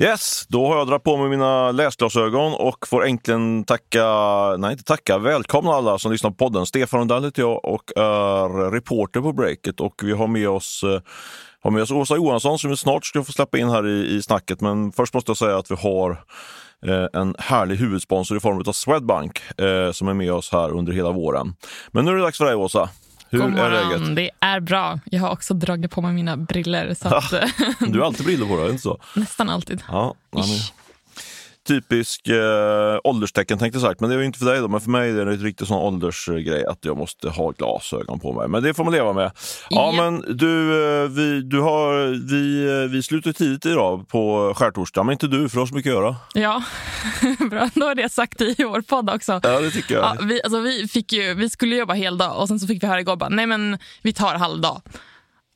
Yes, då har jag dragit på mig mina läsglasögon och får äntligen tacka, nej inte tacka, välkomna alla som lyssnar på podden. Stefan Rundell heter jag och är reporter på Breakit och vi har med oss eh, har med oss Åsa Johansson som vi snart ska få släppa in här i, i snacket. Men först måste jag säga att vi har eh, en härlig huvudsponsor i form av Swedbank eh, som är med oss här under hela våren. Men nu är det dags för dig Åsa. Hur God är läget? Det är bra. Jag har också dragit på mig mina briller. Så att, Du har alltid brillor på dig, inte så? nästan alltid. Ja. Typisk eh, ålderstecken tänkte jag sagt, men det är ju inte för dig då. Men för mig är det ett riktigt sån åldersgrej att jag måste ha glasögon på mig. Men det får man leva med. Ja, Ja. men du, eh, vi, du har, vi, eh, vi slutar tidigt idag på skärtorsdag, men inte du, för du har så mycket att göra. Ja, bra. Då har det sagt i vår podd också. Ja, det tycker jag. Ja, vi, alltså, vi, fick ju, vi skulle jobba hel dag och sen så fick vi höra igår bara, nej men vi tar halvdag.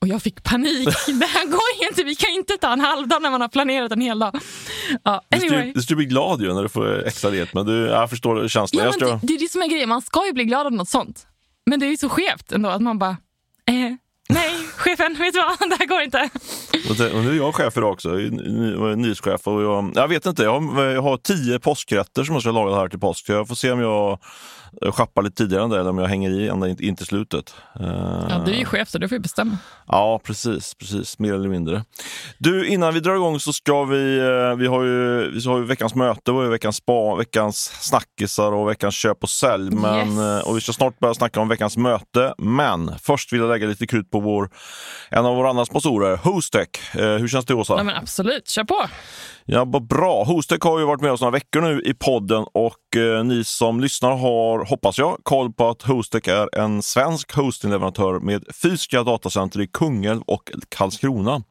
Och jag fick panik. Det här går inte. Vi kan inte ta en halvdag när man har planerat en hel dag. Ja, anyway. du skulle bli glad ju när du får extra ledigt, men du, jag förstår känslan. Ja, jag det, det är det som är grejen. Man ska ju bli glad av något sånt. Men det är ju så skevt ändå att man bara, eh, nej chefen, vet du vad, det här går inte. Och nu är jag chef idag också, jag är nyhetschef. Och jag, jag vet inte, jag har, jag har tio påskrätter som jag ska laga här till påsk. Jag får se om jag eh, schappar lite tidigare än det eller om jag hänger i ända in, till slutet. Eh, Ja, du är ju chef så du får ju bestämma. Ja, precis, precis. Mer eller mindre. Du, innan vi drar igång så ska vi, eh, vi har ju, vi har ju veckans möte, och veckans spa, veckans snackisar och veckans köp och sälj. Men, Yes. Och vi ska snart börja snacka om veckans möte. Men först vill jag lägga lite krut på vår, en av våra andra sponsorer, Hostec. Eh, hur känns det Åsa? Ja, men absolut, kör på. Ja, vad bra. Hostec har ju varit med oss några veckor nu i podden och eh, ni som lyssnar har, hoppas jag, koll på att Hostec är en svensk hostingleverantör med fysiska datacenter i Kungälv och Karlskrona.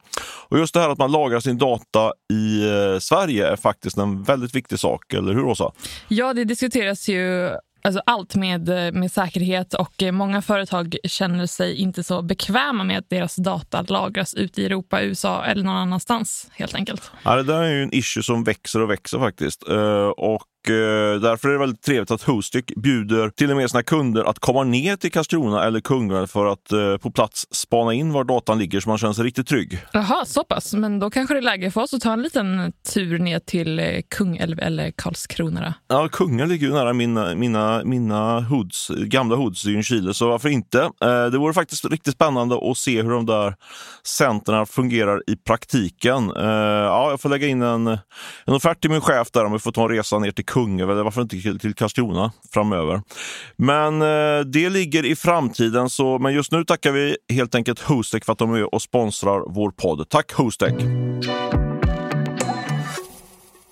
Och just det här att man lagrar sin data i eh, Sverige är faktiskt en väldigt viktig sak, eller hur Åsa? Ja, det diskuteras ju alltså allt med, eh, med säkerhet och eh, många företag känner sig inte så bekväma med att deras data lagras ute i Europa, USA eller någon annanstans helt enkelt. Ja, det där är ju en issue som växer och växer faktiskt. Eh, och därför är det väldigt trevligt att Hostic bjuder till och med sina kunder att komma ner till Karlskrona eller Kungälv för att eh, på plats spana in var datan ligger så man känner sig riktigt trygg. Jaha, så pass. Men då kanske det är läge för oss att ta en liten tur ner till eh, Kungälv eller Karlskrona. då. Ja, Kungälv ligger ju nära mina, mina, mina hoods, gamla hoods i Ljungskile, så varför inte? Eh, det vore faktiskt riktigt spännande att se hur de där centren fungerar i praktiken. Eh, ja, jag får lägga in en, en offert till min chef där om vi får ta en resa ner till Kungälv, eller varför inte till, Karlskrona framöver. Men eh, det ligger i framtiden, så, men just nu tackar vi helt enkelt Hostec för att de är med och sponsrar vår podd. Tack Hostec!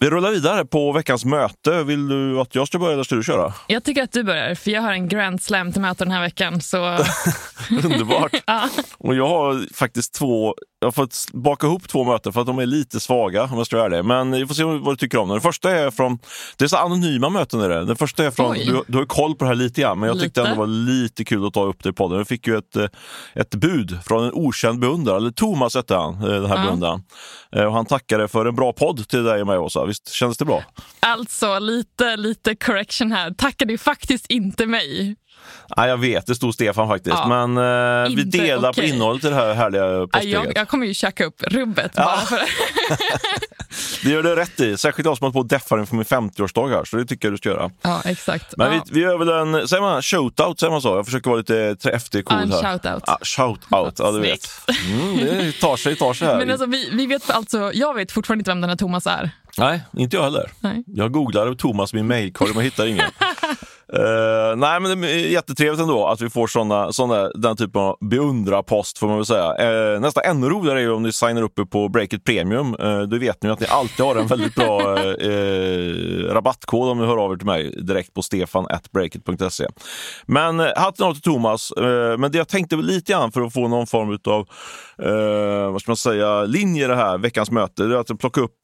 Vi rullar vidare på veckans möte. Vill du att jag ska börja eller ska du köra? Jag tycker att du börjar, för jag har en grand slam till möte den här veckan. Så Underbart! ja. Och jag har faktiskt två, jag har fått baka ihop två möten för att de är lite svaga om jag ska vara ärlig. Men vi får se vad du tycker om det. Den första är från, det är så anonyma möten är det. Den första är från, du, du har koll på det här lite grann, men jag tyckte Lite. ändå det var lite kul att ta upp det i podden. Jag fick ju ett, eh, ett bud från en okänd beundrare, eller Thomas hette han, eh, den här Ja. beundraren. Eh, Och han tackade för en bra podd till dig och mig Åsa. Visst kändes det bra? Alltså, lite, lite correction här. Tackade ju faktiskt inte mig. Nej, jag vet, det stod Stefan faktiskt. Ja, men eh, vi delar på okej. innehållet i det här härliga Nej, poststeget. Jag, jag kommer ju käka upp rubbet bara för Det gör du rätt i. Särskilt jag som har på att deffa inför min 50-årsdag här, så det tycker jag du ska göra. Ja, exakt. Men ja. vi, vi gör väl en, säger man shoutout, säger man så? Jag försöker vara lite tre- eftercool Ja, här. shoutout. Ja, shoutout, ja du vet. Mm, det tar sig, tar sig här. Men alltså, vi, vi vet alltså, jag vet fortfarande inte vem den här Thomas är. Nej, inte jag heller. Nej. Jag googlade Thomas i min mailkorg men hittar ingen. Eh, nej, men det är jättetrevligt ändå att vi får såna, såna, den typen av beundrarpost får man väl säga. Uh, nästan ännu roligare är ju om ni signar upp er på Breakit Premium. Uh, då vet ni att ni alltid har en väldigt bra eh, rabattkod om ni hör av er till mig direkt på stefan.breakit.se. Men uh, hatten av till Thomas. Men det jag tänkte lite grann för att få någon form av vad ska man säga, linje i det här veckans möte, det är att jag plockar upp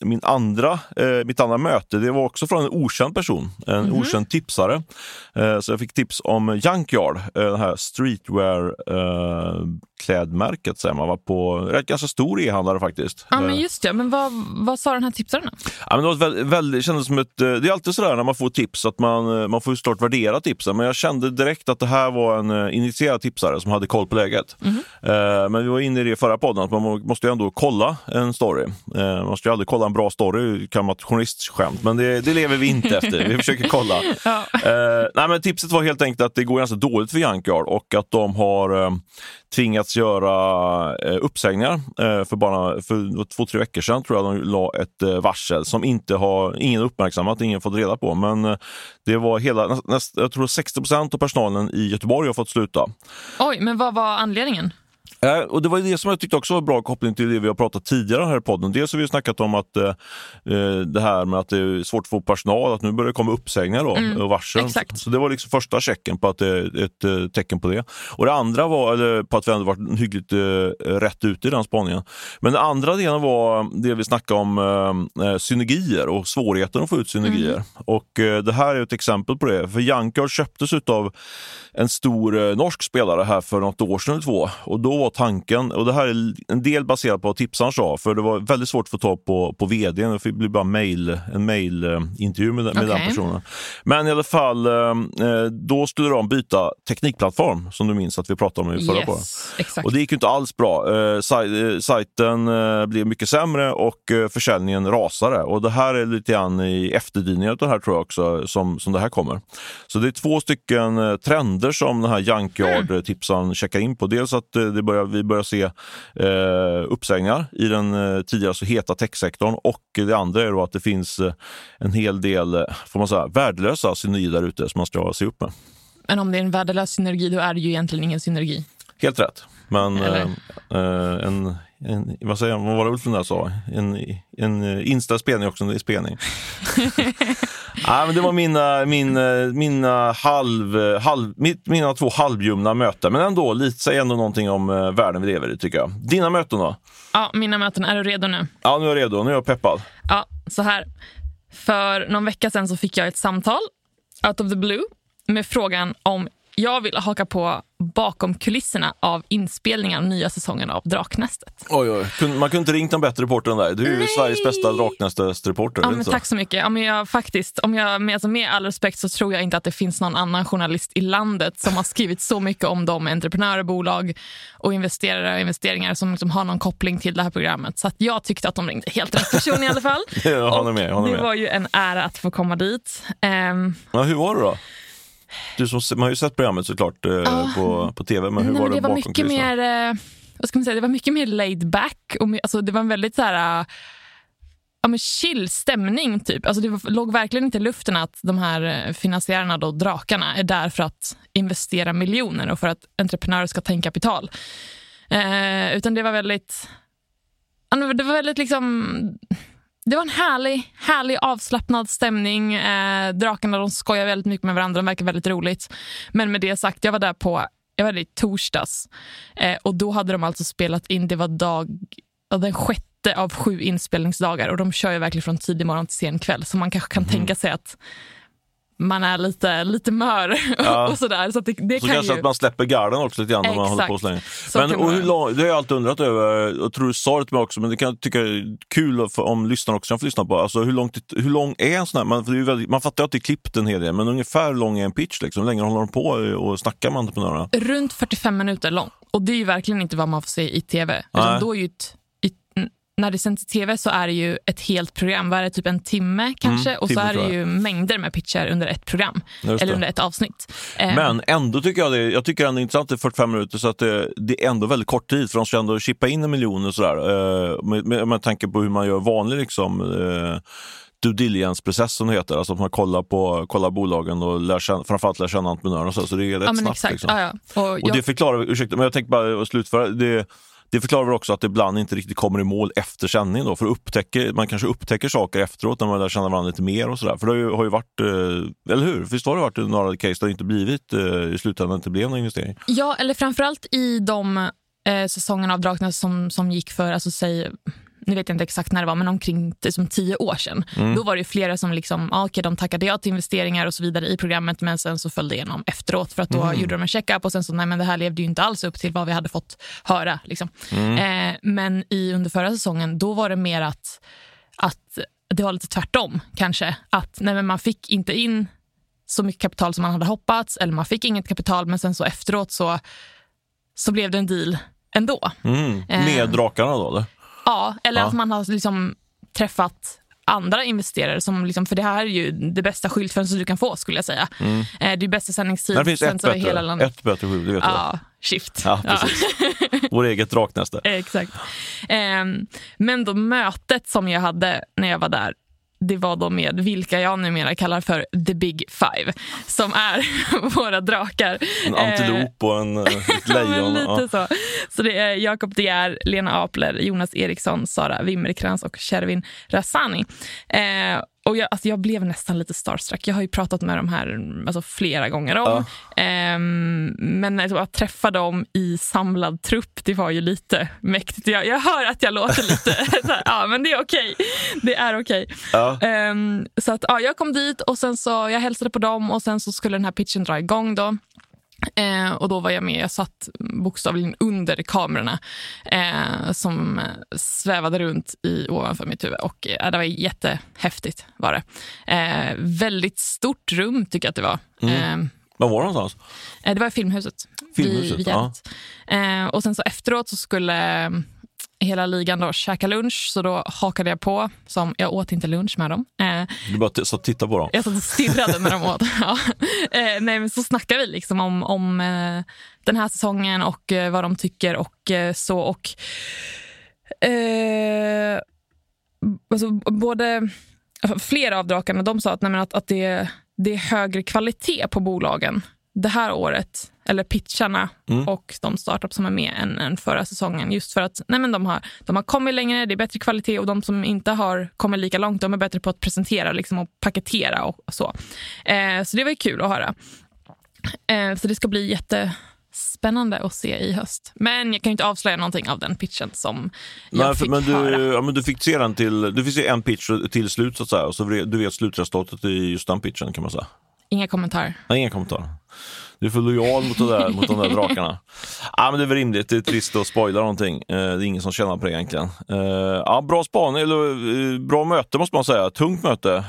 min andra, mitt andra möte. Det var också från en okänd person, en okänd tipsare. Eh, så jag fick tips om Junkyard, eh, den här streetwear eh, klädmärket. Säger man var på rätt ganska stor e-handlare faktiskt. Ja, men just det. Men vad, vad sa den här tipsaren? Ja, men det, var väldigt, väldigt, kändes som ett, det är alltid sådär när man får tips att man, man får såklart värdera tipsen. Men jag kände direkt att det här var en initierad tipsare som hade koll på läget. Mm. Men vi var inne i det förra podden, att man måste ju ändå kolla en story. Man måste ju aldrig kolla en bra story, kan vara ett journalistskämt. Men det, det lever vi inte efter. Vi försöker kolla. Ja. nej, men tipset var helt enkelt att det går ganska dåligt för Junkyard och att de har tvingats göra eh, uppsägningar. Eh, för bara för två, tre veckor sedan tror jag de la ett eh, varsel som inte har ingen uppmärksammat, ingen fått reda på. Men eh, det var hela, näst, jag tror 60 procent av personalen i Göteborg har fått sluta. Oj, men vad var anledningen? Eh, och Det var det som jag tyckte också var bra koppling till det vi har pratat tidigare här i podden. Dels har vi snackat om att eh, eh, det här med att det är svårt att få personal, att nu börjar det komma uppsägningar då, mm, och varsel. Exakt. Så det var liksom första checken på att det är ett eh, tecken på det. Och det andra var eller, på att vi ändå varit hyggligt eh, rätt ute i den spaningen. Men den andra delen var det vi snackade om synergier och svårigheten att få ut synergier. Mm. Och det här är ett exempel på det. För Jankar köptes av en stor norsk spelare här för något år sedan eller två. Och då var tanken, och det här är en del baserat på vad tipsaren sa, för det var väldigt svårt att få tag på, på vdn. Det blev bara mail, en mailintervju med, med okay. den personen. Men i alla fall, eh, då skulle de byta teknikplattform, som du minns att vi pratade om i förra yes. Och det gick inte alls bra. Eh, eh, sajten blev mycket sämre och försäljningen rasade. Och det här är lite grann i efterdyningar av det här tror jag också, som, som det här kommer. Så det är två stycken trender som den här Junkyard-tipsaren mm. checkar in på. Dels att det börjar vi börjar se eh, uppsägningar i den eh, tidigare så heta techsektorn och det andra är att det finns eh, en hel del eh, får man säga, värdelösa synergier där ute som man ska se upp med. Men om det är en värdelös synergi, då är det ju egentligen ingen synergi. Helt rätt. Men eh, en, en, vad säger vad var det Ulf där sa? En, en inställd spelning också en spelning. Nej, men det var mina, min, mina, halv, halv, mina två halvljumna möten. Men ändå, lite, säg ändå någonting om världen vi lever i tycker jag. Dina möten då? Ja, mina möten. Är du redo nu? Ja, nu är jag redo. Nu är jag peppad. Ja, så här. För någon vecka sedan så fick jag ett samtal, out of the blue, med frågan om jag vill haka på bakom kulisserna av inspelningen av nya säsongen av Draknästet. Oj, oj. Man kunde inte ringt en bättre reporter än dig. Du är ju Sveriges bästa Draknästet-reporter. Ja, tack så mycket. Ja, men jag, faktiskt, om jag, med, alltså med all respekt så tror jag inte att det finns någon annan journalist i landet som har skrivit så mycket om de entreprenörer, bolag och investerare och investeringar som liksom har någon koppling till det här programmet. Så jag tyckte att de ringde helt rätt person i alla fall. jag håller med, håller det med. var ju en ära att få komma dit. Um, ja, hur var det då? Du som, man har ju sett programmet såklart eh, ah, på, på tv, men hur nej, var det, det var bakom mycket mer, eh, vad ska man säga, Det var mycket mer laid back. Och, alltså, det var en väldigt så här, ja, men chill stämning. Typ. Alltså, det var, låg verkligen inte i luften att de här eh, finansiärerna, då, drakarna, är där för att investera miljoner och för att entreprenörer ska ta in kapital. Eh, utan det var väldigt... Det var väldigt liksom det var en härlig, härlig avslappnad stämning. Eh, drakarna de skojar väldigt mycket med varandra, de verkar väldigt roligt. Men med det sagt, jag var där på jag var där i torsdags eh, och då hade de alltså spelat in, det var dag, den sjätte av sju inspelningsdagar och de kör ju verkligen från tidig morgon till sen kväll så man kanske kan mm. tänka sig att man är lite, lite mör ja. och sådär. Så, det, det så kan kanske ju... att man släpper garden också lite grann när man håller på så länge. Men, och hur lång, det har jag alltid undrat över, och tror du sa det till mig också, men det kan jag tycka är kul om lyssnarna också kan få lyssna på. Alltså hur, långt, hur lång är en sån här, man, väldigt, man fattar att det är klippt en hel del, men ungefär hur lång är en pitch? Liksom? Hur länge håller de på och snackar med entreprenörerna? Runt 45 minuter lång. Och det är ju verkligen inte vad man får se i tv. Utan då är ju ett när det sänds i tv så är det ju ett helt program. Vad är det, typ en timme kanske? Mm, och så är det ju mängder med pitcher under ett program. Eller under ett avsnitt. Eh, Men ändå tycker jag det, jag tycker ändå intressant, det är 45 minuter, så att det, det, är ändå väldigt kort tid. För de ska ändå chippa in en miljon och sådär. Eh, med, med, med tanke på hur man gör vanlig liksom, eh, due diligence-process som det heter. Alltså att man kollar på kollar bolagen och lär känna, framförallt lär känna entreprenörerna. Så, så det är rätt ja, snabbt. Liksom. Ja, ja. Och, och jag... det förklarar, ursäkta, men jag tänkte bara slutföra. Det, det förklarar väl också att det ibland inte riktigt kommer i mål efter sändning. Då, för upptäcker, man kanske upptäcker saker efteråt när man lär känna varandra lite mer. och så där. För det har ju, har ju varit, eh, eller hur? Visst har det varit några case där det inte blivit eh, i slutändan inte blev någon investering? Ja, eller framförallt i de eh, säsongerna av Draknäs som, som gick för, alltså säg nu vet jag inte exakt när det var, men omkring som tio år sedan. Mm. Då var det flera som liksom, ah, okay, de tackade ja till investeringar och så vidare i programmet, men sen så följde igenom efteråt för att då mm. gjorde de en checkup och sen så, nej men det här levde ju inte alls upp till vad vi hade fått höra. Liksom. Mm. Eh, men i under förra säsongen, då var det mer att, att det var lite tvärtom kanske. Att nej men man fick inte in så mycket kapital som man hade hoppats eller man fick inget kapital men sen så efteråt så, så blev det en deal ändå. Mm. Med eh, drakarna då? Eller? Ja, eller ja. att man har liksom träffat andra investerare. Som liksom, för det här är ju det bästa skyltfönstret du kan få skulle jag säga. Mm. Eh, det är bästa sändningstid. Det finns ett bättre, hela landet. ett bättre skylt, det vet ja, Shift. Ja, precis. Ja. Vår eget draknäste. Exakt. Um, men då mötet som jag hade när jag var där det var då med vilka jag numera kallar för the big five, som är våra drakar. En antilop och en, eh, ett lejon. lite ja. så. så det är Jakob De Geer, Lena Apler, Jonas Eriksson, Sara Wimmerkrans och Shervin Rassani. Eh, och jag, alltså jag blev nästan lite starstruck. Jag har ju pratat med de här alltså, flera gånger om. Ja. Um, men att träffa dem i samlad trupp, det var ju lite mäktigt. Jag, jag hör att jag låter lite... här, ja, men det är okej. Det är okej. Ja. Um, så att, ja, jag kom dit och sen så jag hälsade på dem och sen så skulle den här pitchen dra igång. Då. Eh, och då var jag med, jag satt bokstavligen under kamerorna eh, som svävade runt i, ovanför mitt huvud. Och eh, det var jättehäftigt. Var det. Eh, väldigt stort rum tycker jag att det var. Mm. Eh, var var det någonstans? Eh, det var i Filmhuset. Filmhuset vid, vid ja. och sen så efteråt så skulle hela ligan då käka lunch, så då hakade jag på. Som, jag åt inte lunch med dem. Eh, du bara satt och tittade på dem? Jag satt och stirrade när de åt. ja. eh, nej, men så snackade vi liksom om, om eh, den här säsongen och eh, vad de tycker och eh, så. Och, eh, alltså, både, flera av drakarna de sa att, nej, att, att det, det är högre kvalitet på bolagen det här året, eller pitcharna mm. och de startups som är med än, än förra säsongen. Just för att nej men de, har, de har kommit längre, det är bättre kvalitet och de som inte har kommit lika långt de är bättre på att presentera liksom, och paketera och, och så. Eh, så det var kul att höra. Eh, så det ska bli jättespännande att se i höst. Men jag kan inte avslöja någonting av den pitchen som jag Nej, fick men du, höra. Ja, men du fick se den till, det finns ju en pitch till slut så att säga, och så du vet slutresultatet i just den pitchen kan man säga. Inga kommentarer. Nej, inga kommentarer. Du är för lojal mot, där, mot de där drakarna. Ja, men det är väl rimligt. Det är trist att spoila någonting. Eh, det är ingen som tjänar på det egentligen. Eh, ja, bra spaning, eller eh, bra möte måste man säga. Tungt möte.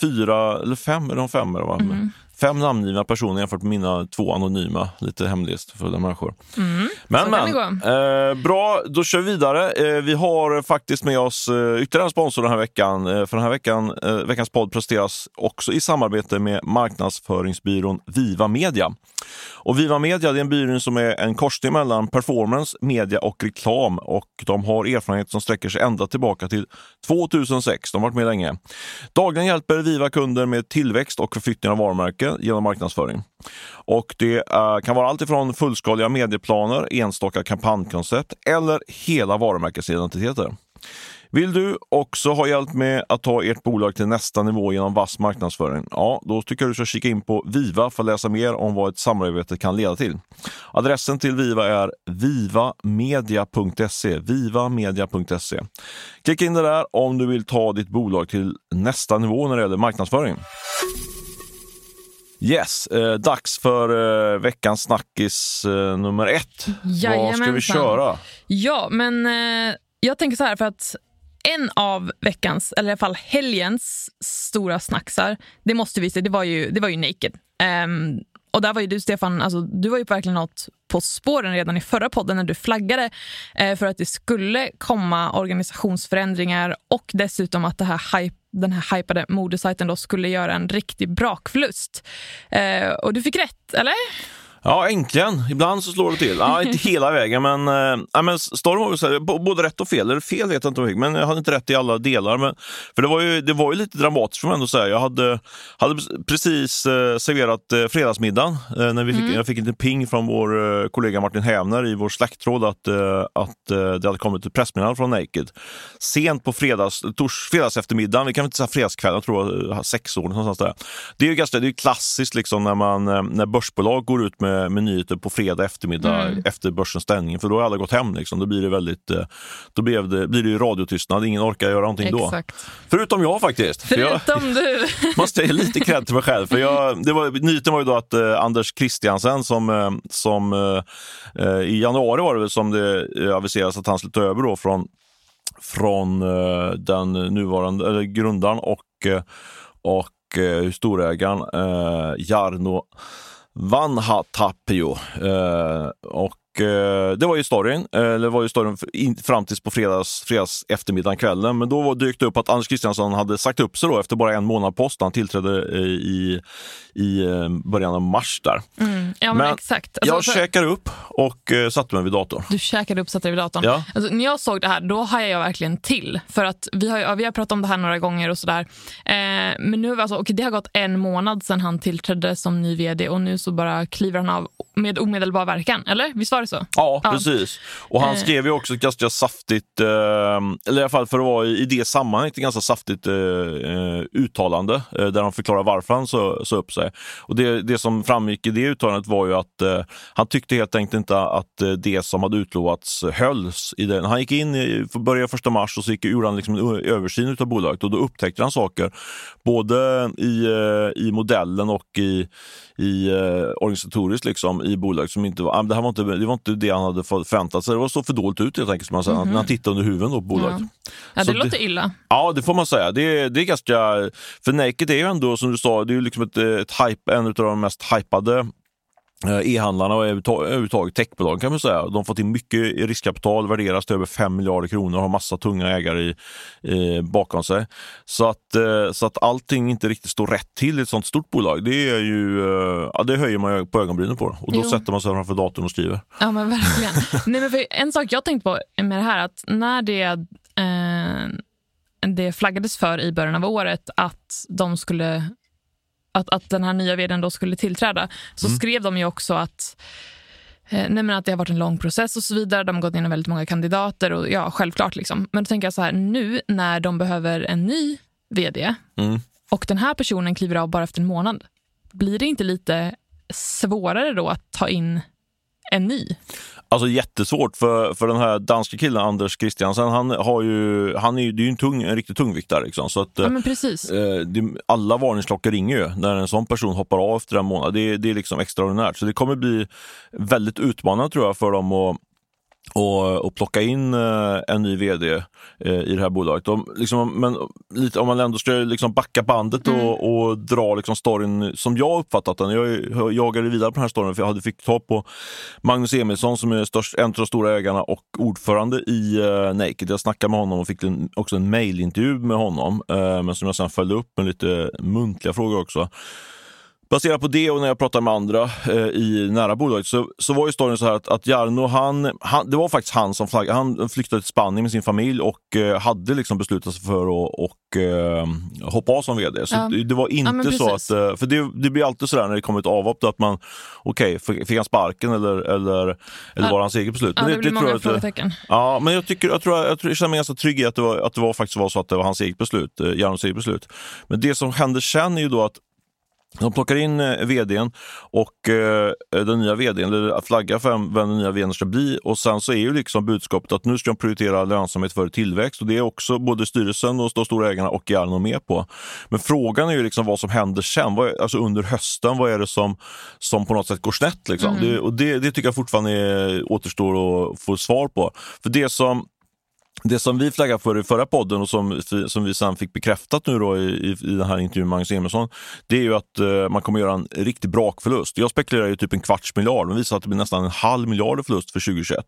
Fyra, eller fem, eller fem? Eller vad? Mm fem namngivna personer jämfört med mina två anonyma, lite hemlighetsfulla människor. Mm, men, men. Eh, bra, då kör vi vidare. Eh, vi har faktiskt med oss eh, ytterligare en sponsor den här veckan. Eh, för den här veckan, eh, veckans podd presenteras också i samarbete med marknadsföringsbyrån Viva Media. Och Viva Media är en byrå som är en korsning mellan performance, media och reklam. Och de har erfarenhet som sträcker sig ända tillbaka till 2006. De har varit med länge. Dagligen hjälper Viva kunder med tillväxt och förflyttning av varumärken genom marknadsföring. Och det eh, kan vara allt ifrån fullskaliga medieplaner, enstaka kampanjkoncept eller hela varumärkesidentiteter. Vill du också ha hjälp med att ta ert bolag till nästa nivå genom vass marknadsföring? Ja, då tycker jag du ska kika in på Viva för att läsa mer om vad ett samarbete kan leda till. Adressen till Viva är vivamedia.se. Vivamedia.se. Klicka in det där om du vill ta ditt bolag till nästa nivå när det gäller marknadsföring. Yes, eh, dags för eh, veckans snackis eh, nummer ett. Vad ska vi köra? Ja, men eh, jag tänker så här för att en av veckans, eller i alla fall helgens stora snacksar, det måste vi se, det var ju, det var ju Naked. Um, och där var ju du Stefan, alltså, du var ju verkligen något på spåren redan i förra podden när du flaggade eh, för att det skulle komma organisationsförändringar och dessutom att det här hype, den här hypade modesajten då skulle göra en riktig brakförlust. Eh, och du fick rätt, eller? Ja, äntligen. Ibland så slår det till. Ja, inte hela vägen, men, äh, men storyn var så här, både rätt och fel. Eller fel vet jag inte, men jag hade inte rätt i alla delar. Men, för det var ju, det var ju lite dramatiskt får man ändå säga. Jag hade, hade precis eh, serverat eh, fredagsmiddagen. Eh, när vi fick, mm. Jag fick en ping från vår kollega Martin Hävner i vår släkttråd att, att det hade kommit ett pressmeddelande från Naked. Sent på fredags, tors, fredags eftermiddagen, vi kan inte säga fredagskväll, jag tror jag, sex år. Någonstans där. Det är ju ganska det är klassiskt liksom, när, man, när börsbolag går ut med med, med nyheter på fredag eftermiddag Mm. efter börsens stängning, för då har alla gått hem. Liksom. Då blir det väldigt, eh, då blir det, blir det ju radiotystnad, ingen orkar göra någonting då. Exakt. Förutom jag faktiskt. För jag, Förutom du. måste ge lite cred till mig själv. För jag, det var, nyheten var ju då att eh, Anders Christiansen som, eh, som eh, eh, i januari var det väl som det eh, aviserades att han skulle ta över då från, från eh, den nuvarande eller grundaren och, eh, och eh, storägaren eh, Jarno Vanha Tapio. Eh, och det var ju storyn, eh, det var ju storyn fram tills på fredags, fredags eftermiddagen, kvällen. Men då dök det upp att Anders Christiansson hade sagt upp sig då efter bara en månad post. Han tillträdde eh, i, i eh, början av mars där. Mm. Ja, men, Men exakt. Alltså, jag för- käkade upp och eh, satte mig vid datorn. Du käkade upp, satte dig vid datorn. Ja. Alltså, när jag såg det här, då hajade jag verkligen till. För att vi har, ja, vi har pratat om det här några gånger och sådär. Eh, men nu har alltså, okej, det har gått en månad sedan han tillträdde som ny vd och nu så bara kliver han av med omedelbar verkan. Eller? Visst var det så? Ja, Ja. precis. Och han Eh. skrev ju också ett ganska saftigt, eh, eller i alla fall för att vara i, i det sammanhanget, ett ganska saftigt eh, eh, uttalande eh, där han förklarar varför han sa sa upp sig. Och det, det som framgick i det uttalandet var ju att eh, han tyckte helt enkelt inte att det som hade utlovats hölls. I den. Han gick in, i, började första mars och så gick, gjorde han liksom en översyn av bolaget och då upptäckte han saker både i, i modellen och i, i organisatoriskt liksom, i bolaget som inte var, ah, det här var inte, det var inte det han hade förväntat sig. Det var så för dåligt ut helt enkelt, som man säger, när han tittade under huven på bolaget. Ja, Så det det- låter illa. Ja, det får man säga. Det är, det är ganska... För Naked är ju ändå, som du sa, det är ju liksom ett, ett hype, en av de mest hypade eh, e-handlarna och överhuvudta- överhuvudtaget techbolag kan man säga. De fått in mycket i riskkapital, värderas till över 5 miljarder kronor och har massa tunga ägare i, eh, bakom sig. Så att, eh, så att allting inte riktigt står rätt till i ett sånt stort bolag, det är ju, eh, ja, det höjer man på ögonbrynen på. Och då Jo. sätter man sig framför datorn och skriver. Ja, men verkligen. Nej, men för en sak jag tänkte på med det här, att när det, eh, det flaggades för i början av året att de skulle att, att den här nya vdn då skulle tillträda, så skrev de ju också att eh, Nej, men att det har varit en lång process och så vidare. De har gått igenom väldigt många kandidater. och ja, självklart. Liksom. Men då tänker jag så här, nu när de behöver en ny vd Mm. och den här personen kliver av bara efter en månad, blir det inte lite svårare då att ta in en ny? Alltså jättesvårt för, för den här danska killen Anders Christiansen, han har ju, han är ju, det är ju en, tung, en riktigt tungviktare. Liksom, så att, Ja, men precis. eh, det, alla varningsklockor ringer ju när en sån person hoppar av efter en månad. Det, det är liksom extraordinärt. Så det kommer bli väldigt utmanande tror jag för dem att och, och plocka in eh, en ny vd eh, i det här bolaget. De, liksom, men lite, om man ändå ska liksom backa bandet och, och dra liksom storyn som jag uppfattat den. Jag, jag jagade vidare på den här storyn för jag hade fick ta på Magnus Emilsson som är störst, en av de stora ägarna och ordförande i eh, Naked. Jag snackade med honom och fick en, också en mailintervju med honom, eh, men som jag sen följde upp med lite muntliga frågor också. Baserat på det och när jag pratade med andra eh, i nära bolaget så, så var ju storyn så här att, att Jarno, han, han, det var faktiskt han som flaggade. Han flyttade till Spanien med sin familj och eh, hade liksom beslutat sig för att och, eh, hoppa av som vd. Så Ja. det, det var inte men så att, eh, för det, det blir alltid sådär när det kommer ett avhopp då att man, okej, okay, fick han sparken eller, eller, eller Ja. var det hans eget beslut? Ja, det blir tror många eh, frågetecken. Ja, men jag, tycker, jag, tror, jag, tror, jag känner mig ganska trygg i att det, var, att det var faktiskt var så att det var hans eget beslut, eh, Jarnos eget beslut. Men det som händer sen är ju då att de plockar in eh, vdn och eh, den nya vdn, eller flaggar för vem den nya vdn ska bli och sen så är ju liksom budskapet att nu ska de prioritera lönsamhet före tillväxt och det är också både styrelsen och de stora ägarna och Jarno med på. Men frågan är ju liksom vad som händer sen, vad alltså under hösten, vad är det som, som på något sätt går snett? Liksom? Det, och det, det tycker jag fortfarande är, återstår att få svar på. För det som det som vi flaggade för i förra podden och som, som vi sen fick bekräftat nu då i, i, i den här intervjun med Magnus Emilsson, det är ju att eh, man kommer göra en riktig brakförlust. Jag spekulerar ju typ en kvarts miljard, men visar att det blir nästan en halv miljard i förlust för 2021.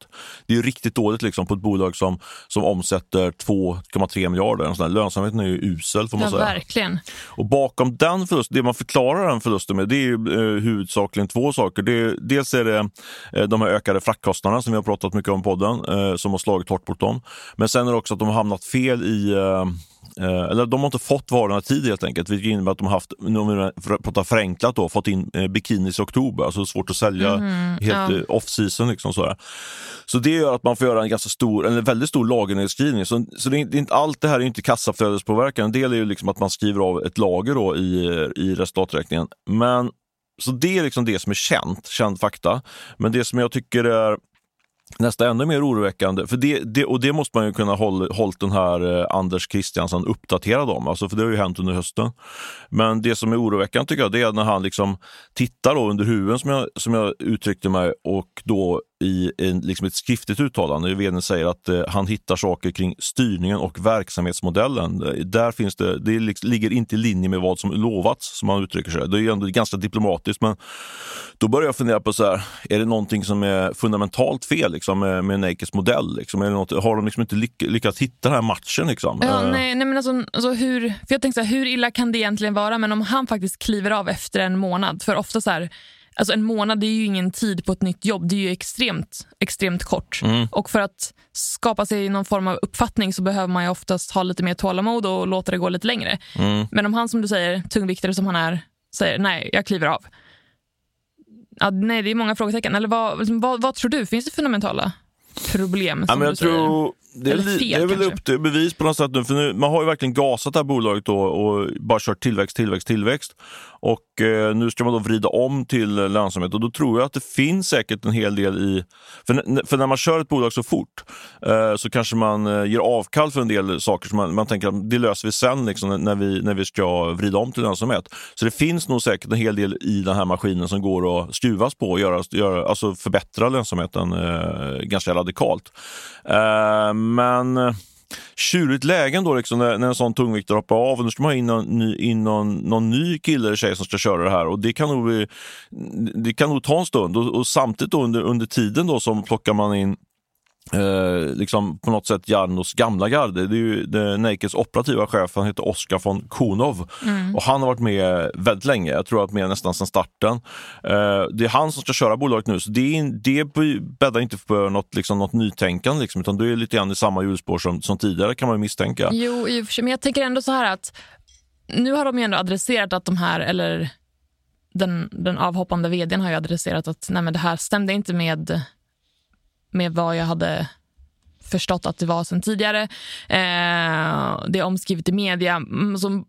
Det är ju riktigt dåligt liksom på ett bolag som, som omsätter 2,3 miljarder. Lönsamheten är ju usel får man Ja, säga. verkligen. Och bakom den förlusten, det man förklarar den förlusten med, det är ju eh, huvudsakligen två saker. Det dels är det eh, de här ökade fraktkostnaderna som vi har pratat mycket om i podden, eh, som har slagit hårt mot dem. Men sen är det också att de har hamnat fel i eh, Eh, eller de har inte fått varorna i tid helt enkelt, vilket innebär att de har haft, om vi pratar förenklat då, fått in eh, bikinis i oktober, alltså svårt att sälja Mhm, helt ja. eh, off-season. Liksom, sådär. Så det gör att man får göra en ganska stor, en väldigt stor lagernedskrivning. Så, så det är, inte- det är inte, allt det här är inte kassaflödespåverkan. En del är ju liksom att man skriver av ett lager då i, i resultaträkningen. Men så det är liksom det som är känt, känd fakta. Men det som jag tycker är Nästa ännu mer oroväckande, för det, det, och det måste man ju kunna hålla hållit den här eh, Anders Christiansen uppdaterad om, alltså för det har ju hänt under hösten. Men det som är oroväckande tycker jag, det är när han liksom tittar då under huven som jag, som jag uttryckte mig och då i en, liksom ett skriftligt uttalande. Vdn säger att eh, han hittar saker kring styrningen och verksamhetsmodellen. Där finns det, det liksom, ligger inte i linje med vad som lovats, som han uttrycker sig. Det är ändå ganska diplomatiskt, men då börjar jag fundera på så här, är det någonting som är fundamentalt fel liksom, med, med Nakeds modell? Liksom? Är det något, har de liksom inte lyck, lyckats hitta den här matchen? Liksom? Ja, nej, nej, men alltså, alltså hur, för jag tänkte så här, hur illa kan det egentligen vara? Men om han faktiskt kliver av efter en månad, för ofta så här, Alltså en månad är ju ingen tid på ett nytt jobb. Det är ju extremt, extremt kort. Mm. Och för att skapa sig någon form av uppfattning så behöver man ju oftast ha lite mer tålamod och låta det gå lite längre. Mm. Men om han som du säger, tungviktare som han är, säger nej, jag kliver av. Ja, nej, det är många frågetecken. Eller vad, liksom, vad, vad tror du? Finns det fundamentala problem? Ja, men jag tror det är, fel, det är väl upp till bevis på något sätt nu, för nu, man har ju verkligen gasat det här bolaget då och bara kört tillväxt, tillväxt, tillväxt. Och eh, nu ska man då vrida om till lönsamhet och då tror jag att det finns säkert en hel del i... För, för när man kör ett bolag så fort eh, så kanske man eh, ger avkall för en del saker som man, man tänker att det löser vi sen liksom, när, vi, när vi ska vrida om till lönsamhet. Så det finns nog säkert en hel del i den här maskinen som går att skruvas på och göra, göra, alltså förbättra lönsamheten eh, ganska radikalt. Men eh, tjurigt läge då liksom, när, när en sån tungviktare hoppar av. Och nu ska man ha in, någon, ny, in någon, någon ny kille eller tjej som ska köra det här. Och Det kan nog, det kan nog ta en stund. Och, och samtidigt då under, under tiden då som plockar man in eh, liksom på något sätt Jarnos gamla garde. Det är ju det Nakeds operativa chef, han heter Oskar von Konov mm. och han har varit med väldigt länge. Jag tror att med nästan sedan starten. Eh, det är han som ska köra bolaget nu, så det, det bäddar inte för något, liksom, något nytänkande, liksom, utan det är lite grann i samma hjulspår som, som tidigare kan man misstänka. Jo, i och för sig, men jag tänker ändå så här att nu har de ju ändå adresserat att de här, eller den, den avhoppande vdn har ju adresserat att nej, det här stämde inte med med vad jag hade förstått att det var sen tidigare. Eh, det är omskrivet i media. Mm, så,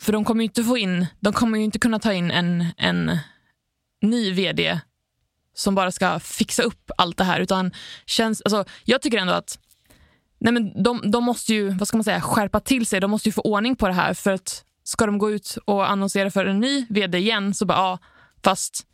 för de kommer ju inte få in, de kommer ju inte kunna ta in en, en ny vd som bara ska fixa upp allt det här. Utan känns, alltså, jag tycker ändå att nej men de, de måste ju vad ska man säga, skärpa till sig. De måste ju få ordning på det här. För att Ska de gå ut och annonsera för en ny vd igen så bara, ja, fast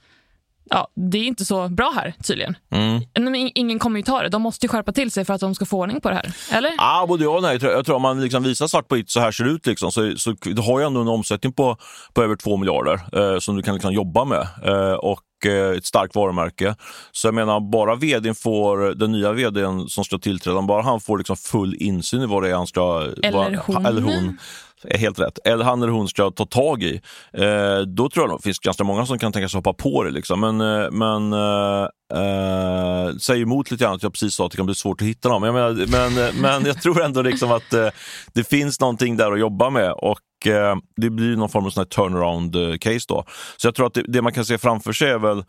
ja, det är inte så bra här tydligen. Mm. ingen kommer ju ta det. De måste ju skärpa till sig för att de ska få ordning på det här. Eller? Ja, både ja och nej. Jag tror, om man liksom visar svart på vitt så här ser det ut liksom, så, så du har ju ändå en omsättning på, på över 2 miljarder eh, som du kan liksom jobba med. Eh, och eh, ett starkt varumärke. Så jag menar, bara vdn får, den nya vdn som ska tillträda, bara han får liksom full insyn i vad det är han ska... Eller vad, hon. Eller hon Helt rätt. Eller han eller hon ska ta tag i. Eh, då tror jag det finns ganska många som kan tänka sig hoppa på det. Liksom. Men, eh, men eh, eh, säger emot lite grann att jag precis sa att det kan bli svårt att hitta dem. Jag menar, men, eh, men jag tror ändå liksom att eh, det finns någonting där att jobba med. Och eh, Det blir någon form av turnaround-case. Eh, då. Så jag tror att det, det, man kan se framför sig är väl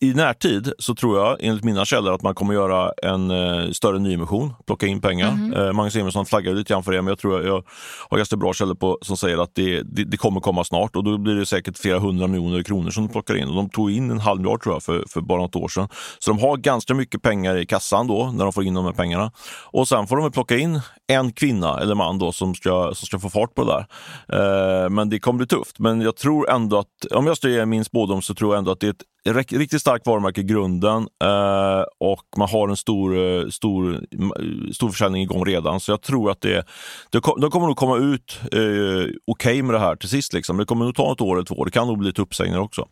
i närtid så tror jag, enligt mina källor, att man kommer göra en eh, större nyemission, plocka in pengar. Mm. Eh, Magnus Emilsson flaggar lite grann för det, men jag tror jag, jag har ganska bra källor på, som säger att det, det, det, kommer komma snart och då blir det säkert flera hundra miljoner kronor som de plockar in. Och de tog in en halv miljard tror jag för, för bara något år sedan. Så de har ganska mycket pengar i kassan då, när de får in de här pengarna. Och sen får de plocka in en kvinna eller man då som ska, som ska få fart på det där. Eh, men det kommer bli tufft. Men jag tror ändå att, om jag ska ge min spådom så tror jag ändå att det är ett riktigt starkt varumärke i grunden eh, och man har en stor, eh, stor, eh, stor försäljning igång redan. Så jag tror att det, det, de kommer nog komma ut eh, okej okay med det här till sist. Liksom. Det kommer nog ta ett år eller två. Det kan nog bli lite uppsägningar också.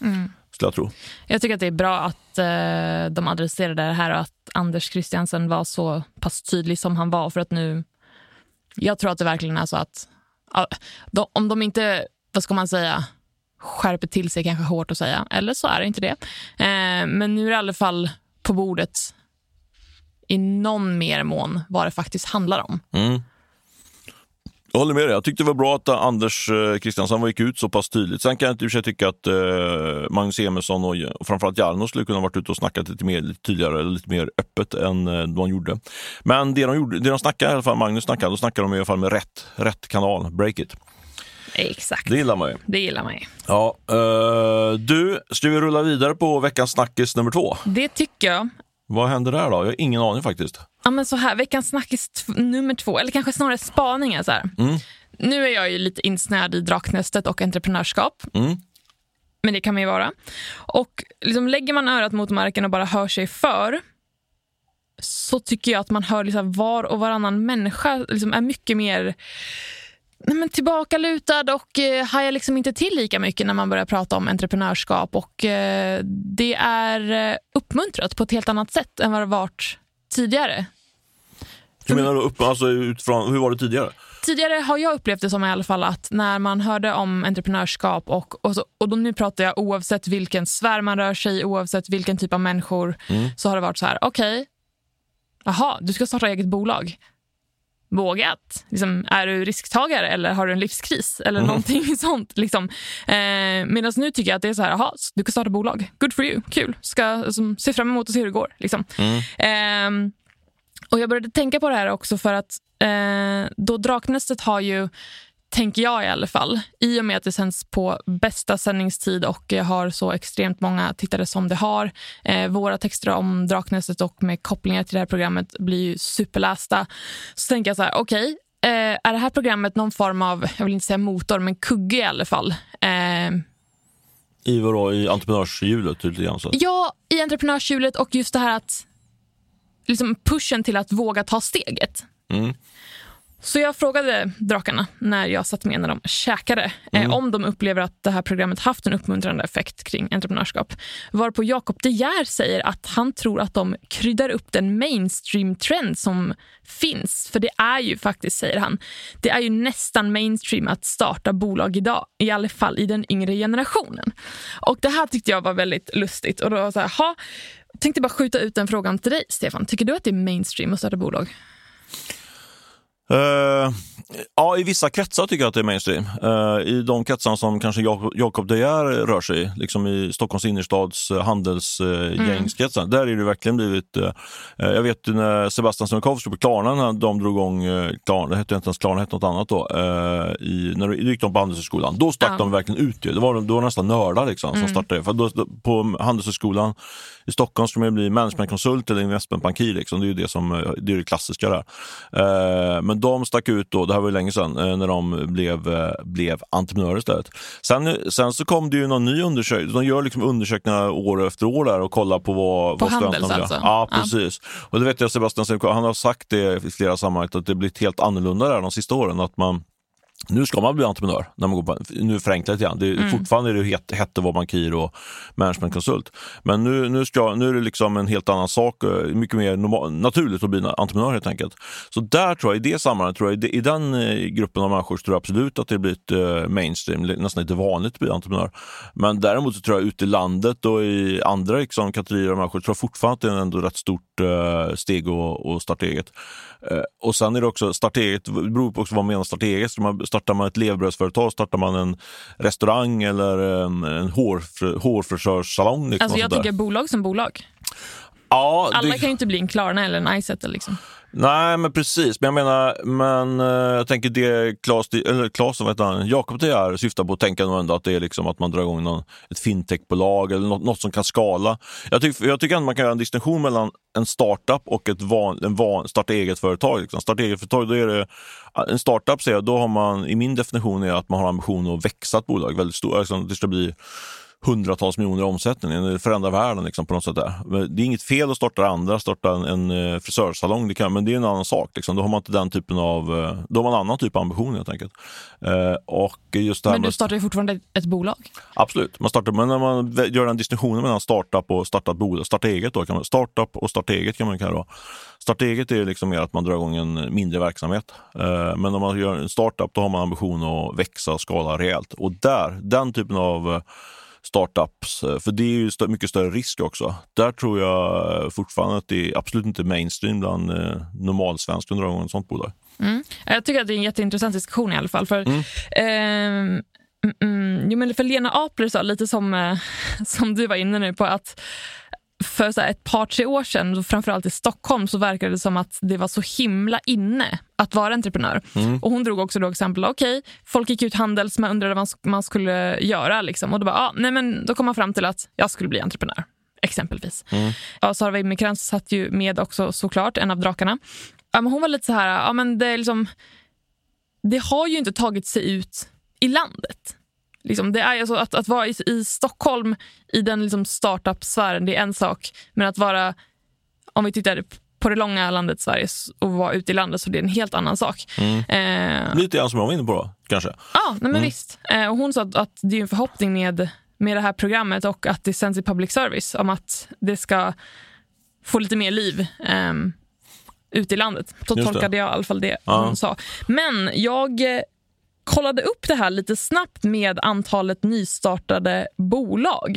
Mm. Jag, tro. jag tycker att det är bra att eh, de adresserade det här och att Anders Christiansen var så pass tydlig som han var. För att nu, Jag tror att det verkligen är så att om de inte, vad ska man säga, skärper till sig kanske hårt att säga, eller så är det inte det. Eh, men nu är det i alla fall på bordet i någon mer mån vad det faktiskt handlar om. Mm. Jag håller med dig. Jag tyckte det var bra att Anders Kristiansson gick ut så pass tydligt. Sen kan jag inte tycka att eh, Magnus Emilsson och, och framförallt Jarno skulle kunna varit ute och snackat lite mer lite tydligare lite mer öppet än eh, de gjorde. Men det de, gjorde, det de snackade, i alla fall Magnus snackade, då snackade de i alla fall med rätt, rätt kanal, Breakit. Exakt. Det gillar man ju. Det gillar man ju. Ja, uh, du, ska vi rulla vidare på veckans snackis nummer två? Det tycker jag. Vad händer där då? Jag har ingen aning faktiskt. Ja, men så här, veckans snackis nummer två, eller kanske snarare spaningar. Så mm. Nu är jag ju lite insnöad i Draknästet och entreprenörskap. Mm. Men det kan man ju vara. Och liksom lägger man örat mot marken och bara hör sig för så tycker jag att man hör liksom var och varannan människa liksom är mycket mer nej men tillbakalutad och eh, hajar liksom inte till lika mycket när man börjar prata om entreprenörskap. Och eh, Det är eh, uppmuntrat på ett helt annat sätt än vad det varit tidigare. Hur menar du? Upp, alltså utifrån, hur var det tidigare? Tidigare har jag upplevt det som i alla fall att när man hörde om entreprenörskap och, och, så, och då, nu pratar jag oavsett vilken sfär man rör sig i, oavsett vilken typ av människor, mm. så har det varit så här, okej, okay, jaha, du ska starta eget bolag. Vågat. Liksom, är du risktagare eller har du en livskris? Eller mm. någonting sånt. Liksom. Eh, Medan nu tycker jag att det är så här, aha, du kan starta bolag. Good for you, kul. Ska liksom, se fram emot att se hur det går. Liksom. Mm. Eh, och Jag började tänka på det här också för att eh, då Draknästet har ju tänker jag i alla fall. I och med att det sänds på bästa sändningstid och har så extremt många tittare som det har. Eh, våra texter om Draknästet och med kopplingar till det här programmet blir ju superlästa. Så tänker jag så här, okej, okay, eh, är det här programmet någon form av, jag vill inte säga motor, men kugge i alla fall? Eh, I vadå, i entreprenörshjulet? Lite grann, så. Ja, i entreprenörshjulet och just det här att liksom pushen till att våga ta steget. Mm. Så jag frågade drakarna när jag satt med när de käkade eh, mm. eh, om de upplever att det här programmet haft en uppmuntrande effekt kring entreprenörskap. Varpå Jakob De Geer säger att han tror att de kryddar upp den mainstream-trend som finns. För det är ju faktiskt, säger han, det är ju nästan mainstream att starta bolag idag. I alla fall i den yngre generationen. Och Det här tyckte jag var väldigt lustigt. Och då var så här, ha, tänkte bara skjuta ut den frågan till dig, Stefan. Tycker du att det är mainstream att starta bolag? Uh, ja, i vissa kretsar tycker jag att det är mainstream. Uh, I de kretsar som kanske Jakob De Geer rör sig i, liksom i Stockholms innerstads uh, handelsgängskretsar, mm. där är det verkligen blivit... jag vet när Sebastian Semikovsky på Klarna, när de drog igång Klarna, det hette inte ens Klarna, det hette något annat då, i, när det gick de på Handelshögskolan, då stack ja. de verkligen ut. Det var, det var nästan nördar liksom, mm. som startade. För då, på Handelshögskolan i Stockholm ska man bli managementkonsult eller investmentbankir. Liksom. Det är ju det, som, det, är det klassiska där. men de stack ut då, det här var ju länge sedan, eh, när de blev, eh, blev entreprenörer istället. Sen, sen så kom det ju någon ny undersökning, de gör liksom undersökningar år efter år där och kollar på vad, på vad Handels alltså? Ja, precis. Ja. Och det vet jag Sebastian han har sagt det i flera sammanhang, att det blivit helt annorlunda där de sista åren. Att man nu ska man bli entreprenör. När man går på, nu förenklar jag lite grann. Det, mm. Fortfarande är det het, hette var bankir och managementkonsult. Men nu, nu, ska, nu är det liksom en helt annan sak. Eh, mycket mer normal, naturligt att bli entreprenör helt enkelt. Så där tror jag, i det sammanhanget, tror jag, i den eh, gruppen av människor, så tror jag absolut att det blivit uh, mainstream, nästan lite vanligt att bli entreprenör. Men däremot så tror jag ute i landet och i andra liksom, kategorier av människor, tror jag fortfarande att det är ändå rätt stort steg att starta eget. Och sen är det också, starta eget, beror på också vad man menar starta eget. Startar man ett levebrödsföretag, startar man en restaurang eller en, en hår, hårfrisörssalong. Liksom, alltså jag tycker bolag som bolag. Ja, Alla det... kan ju inte bli en Klarna eller en Izettle. Liksom. Nej, men precis. Men jag menar, men eh, jag tänker det Claes, eller Claes, som heter han, Jakob De Geer syftar på att tänka nog ändå att det är liksom att man drar igång någon, ett fintechbolag eller något, något som kan skala. Jag, tyck, jag tycker ändå man kan göra en distinktion mellan en startup och ett van, en van, starta eget-företag. Liksom. Starta eget-företag, då är det, en startup säger jag, då har man, i min definition är att man har ambition att växa ett bolag väldigt stort. Alltså, liksom, det ska hundratals miljoner i omsättning. Det förändrar världen liksom, på något sätt. Där. Det är inget fel att starta andra, starta en, en eh, frisörsalong, det kan, men det är en annan sak. Liksom. Då har man inte den typen av, eh, då har man en annan typ av ambition helt enkelt. Eh, och just men du startar ju fortfarande ett bolag? Absolut, man startar, men när man gör den distinktionen mellan startup och startat bolag, starta eget då, kan man, startup och starta eget kan man kalla Starta eget är liksom mer att man drar igång en mindre verksamhet. Eh, men om man gör en startup då har man ambition att växa och skala rejält. Och där, den typen av startups, eh, för det är ju mycket större risk också. Där tror jag fortfarande att det är absolut inte mainstream bland eh, normalsvenskar att dra ett sånt bolag. Mm. Jag tycker att det är en jätteintressant diskussion i alla fall. För, mm. eh, Mm, jo, men för Lena Apler sa lite som, eh, som du var inne nu på att för så ett par, tre år sedan, framförallt i Stockholm, så verkade det som att det var så himla inne att vara entreprenör. Mm. Och Hon drog också då exempel, okej, okay, folk gick ut Handels, man undrade vad man skulle göra. Liksom. Och då, bara, ah, nej, men då kom man fram till att jag skulle bli entreprenör. Exempelvis. Mm. Ja, Sara Wimmercrantz satt ju med också såklart, en av drakarna. Ja, men hon var lite så här, ja, men det, är liksom, det har ju inte tagit sig ut i landet. Liksom, det är alltså att, att vara i, i Stockholm i den liksom startup-sfären, det är en sak. Men att vara, om vi tittar på det långa landet Sverige och vara ute i landet så det är en helt annan sak. Mm. Eh, Lite grann som jag var inne på då, kanske? Ja, nej, men mm. visst. Eh, och hon sa att, att, det är en förhoppning med, med det här programmet och att det sänds i public service om att det ska få lite mer liv. Eh, ute i landet. Så tolkade jag i alla fall det ja. hon sa. Men jag kollade upp det här lite snabbt med antalet nystartade bolag.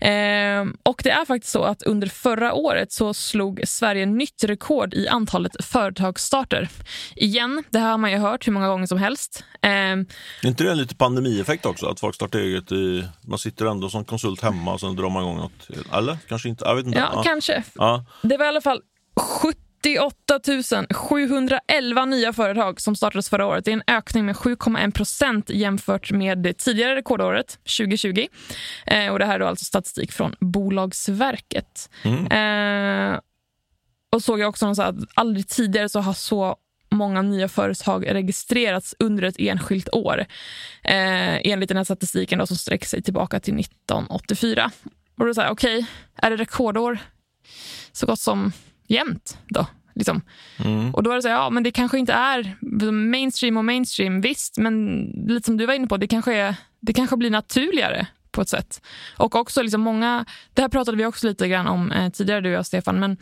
Eh, och det är faktiskt så att under förra året så slog Sverige nytt rekord i antalet företagsstarter. Igen, det här har man ju hört hur många gånger som helst. Eh, är inte det en lite pandemieffekt också? Att folk startar eget i, man sitter ändå som konsult hemma och sen drar man igång något. Eller? Kanske inte? Jag vet inte. Ja, ja. kanske. Ja. Det var i alla fall 70 88 711 nya företag som startades förra året. Det är en ökning med 7,1 procent jämfört med det tidigare rekordåret 2020. Eh, och Det här är alltså statistik från Bolagsverket. Mm. Eh, och såg jag också att aldrig tidigare så har så många nya företag registrerats under ett enskilt år. Eh, enligt den här statistiken då, som sträcker sig tillbaka till 1984. Och då säger okej, okay, är det rekordår? Så gott som jämnt då. Liksom. Mm. Och då är det så ja men det kanske inte är mainstream och mainstream, visst, men lite som du var inne på, det kanske, är, det kanske blir naturligare på ett sätt. Och också liksom många, det här pratade vi också lite grann om eh, tidigare du och jag Stefan, men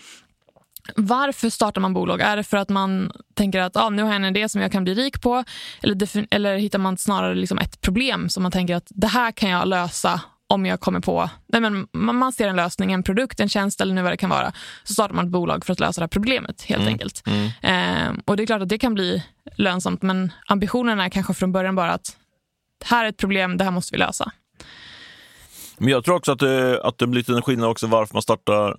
varför startar man bolag? Är det för att man tänker att ah, nu har jag en idé som jag kan bli rik på? Eller, eller hittar man snarare liksom ett problem som man tänker att det här kan jag lösa om jag kommer på, nej men man ser en lösning, en produkt, en tjänst eller nu vad det kan vara, så startar man ett bolag för att lösa det här problemet helt mm. enkelt. Mm. Eh, och det är klart att det kan bli lönsamt, men ambitionen är kanske från början bara att här är ett problem, det här måste vi lösa. Men jag tror också att det, att det blir en skillnad också varför man startar